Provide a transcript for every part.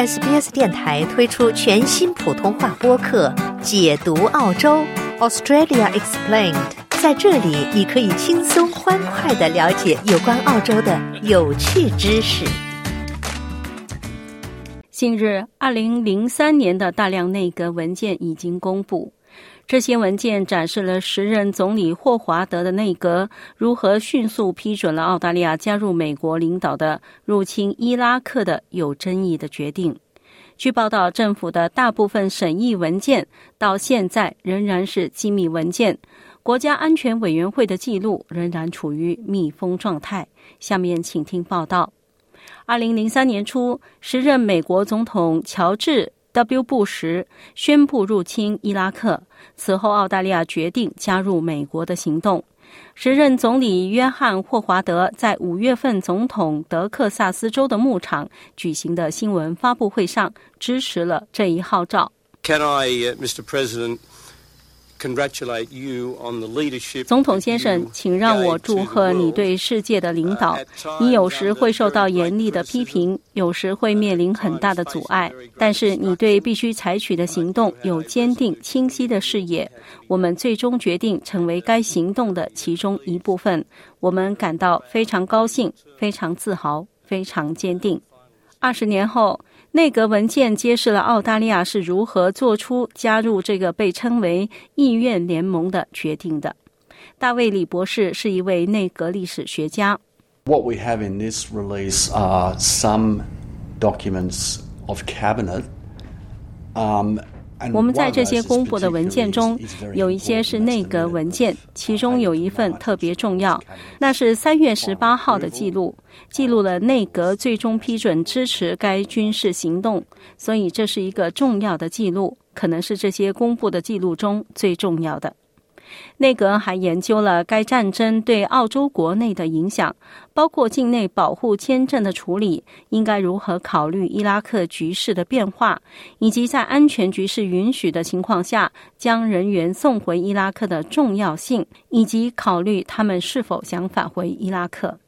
SBS 电台推出全新普通话播客《解读澳洲 Australia Explained》。在这里，你可以轻松欢快的了解有关澳洲的有趣知识。近日，二零零三年的大量内阁文件已经公布。这些文件展示了时任总理霍华德的内阁如何迅速批准了澳大利亚加入美国领导的入侵伊拉克的有争议的决定。据报道，政府的大部分审议文件到现在仍然是机密文件，国家安全委员会的记录仍然处于密封状态。下面请听报道：二零零三年初，时任美国总统乔治。W. 布什宣布入侵伊拉克，此后澳大利亚决定加入美国的行动。时任总理约翰·霍华德在五月份总统德克萨斯州的牧场举行的新闻发布会上支持了这一号召。Can I, Mr. President? 总统先生，请让我祝贺你对世界的领导。你有时会受到严厉的批评，有时会面临很大的阻碍，但是你对必须采取的行动有坚定、清晰的视野。我们最终决定成为该行动的其中一部分。我们感到非常高兴、非常自豪、非常坚定。二十年后。内阁文件揭示了澳大利亚是如何做出加入这个被称为“意愿联盟”的决定的。大卫·李博士是一位内阁历史学家。What we have in this release are some documents of cabinet. Um. 我们在这些公布的文件中，有一些是内阁文件，其中有一份特别重要，那是三月十八号的记录，记录了内阁最终批准支持该军事行动，所以这是一个重要的记录，可能是这些公布的记录中最重要的。内阁还研究了该战争对澳洲国内的影响，包括境内保护签证的处理，应该如何考虑伊拉克局势的变化，以及在安全局势允许的情况下将人员送回伊拉克的重要性，以及考虑他们是否想返回伊拉克。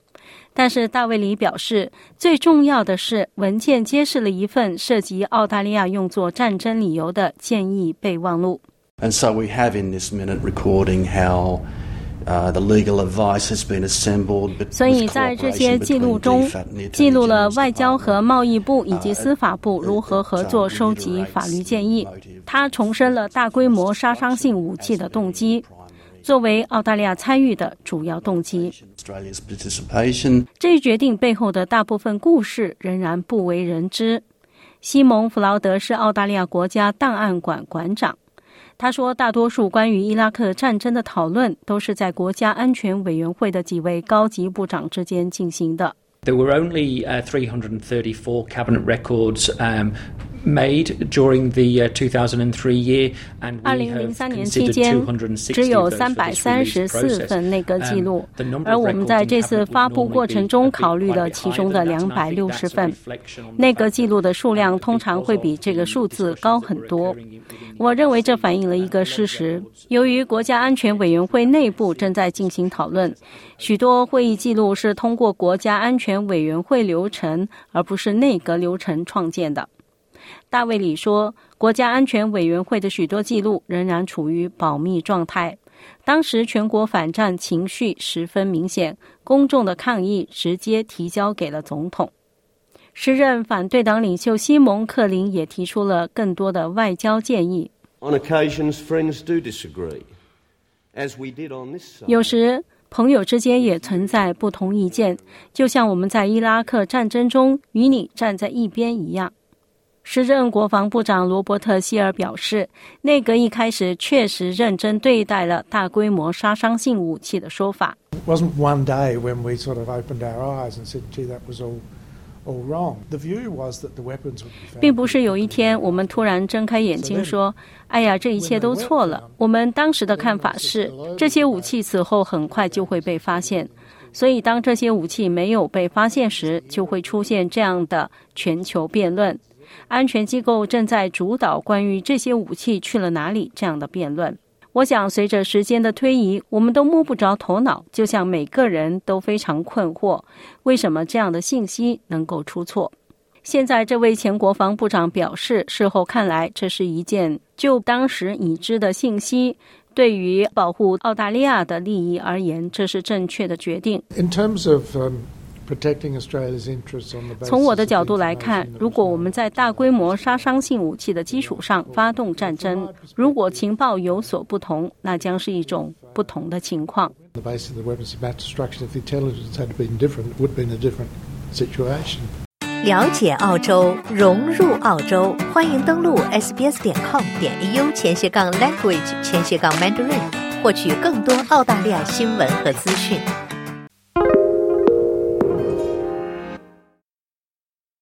但是，大卫里表示，最重要的是文件揭示了一份涉及澳大利亚用作战争理由的建议备忘录。And so we have in this minute recording how the legal advice has been assembled. 所以在这些记录中，记录了外交和贸易部以及司法部如何合作收集法律建议。他重申了大规模杀伤性武器的动机，作为澳大利亚参与的主要动机。这一决定背后的大部分故事仍然不为人知。西蒙·弗劳德是澳大利亚国家档案馆馆长。他说：“大多数关于伊拉克战争的讨论都是在国家安全委员会的几位高级部长之间进行的。” There were only 334 cabinet records made during the 2003 year, and 二零零三年期间只有三百三十四份内阁记录，而我们在这次发布过程中考虑了其中的两百六十份内阁记录的数量，通常会比这个数字高很多。我认为这反映了一个事实：由于国家安全委员会内部正在进行讨论，许多会议记录是通过国家安全委员会流程，而不是内阁流程创建的。大卫里说，国家安全委员会的许多记录仍然处于保密状态。当时全国反战情绪十分明显，公众的抗议直接提交给了总统。时任反对党领袖西蒙·克林也提出了更多的外交建议。有时朋友之间也存在不同意见，就像我们在伊拉克战争中与你站在一边一样。时任国防部长罗伯特·希尔表示，内阁一开始确实认真对待了大规模杀伤性武器的说法。It wasn't one day when we sort of opened our eyes and said, "Gee, that was all." 并不是有一天我们突然睁开眼睛说：“哎呀，这一切都错了。”我们当时的看法是，这些武器此后很快就会被发现。所以，当这些武器没有被发现时，就会出现这样的全球辩论。安全机构正在主导关于这些武器去了哪里这样的辩论。我想，随着时间的推移，我们都摸不着头脑，就像每个人都非常困惑，为什么这样的信息能够出错？现在，这位前国防部长表示，事后看来，这是一件就当时已知的信息，对于保护澳大利亚的利益而言，这是正确的决定。In terms of 从我的角度来看，如果我们在大规模杀伤性武器的基础上发动战争，如果情报有所不同，那将是一种不同的情况。了解澳洲，融入澳洲，欢迎登录 sbs 点 com 点 au 前斜杠 language 前斜杠 mandarin，获取更多澳大利亚新闻和资讯。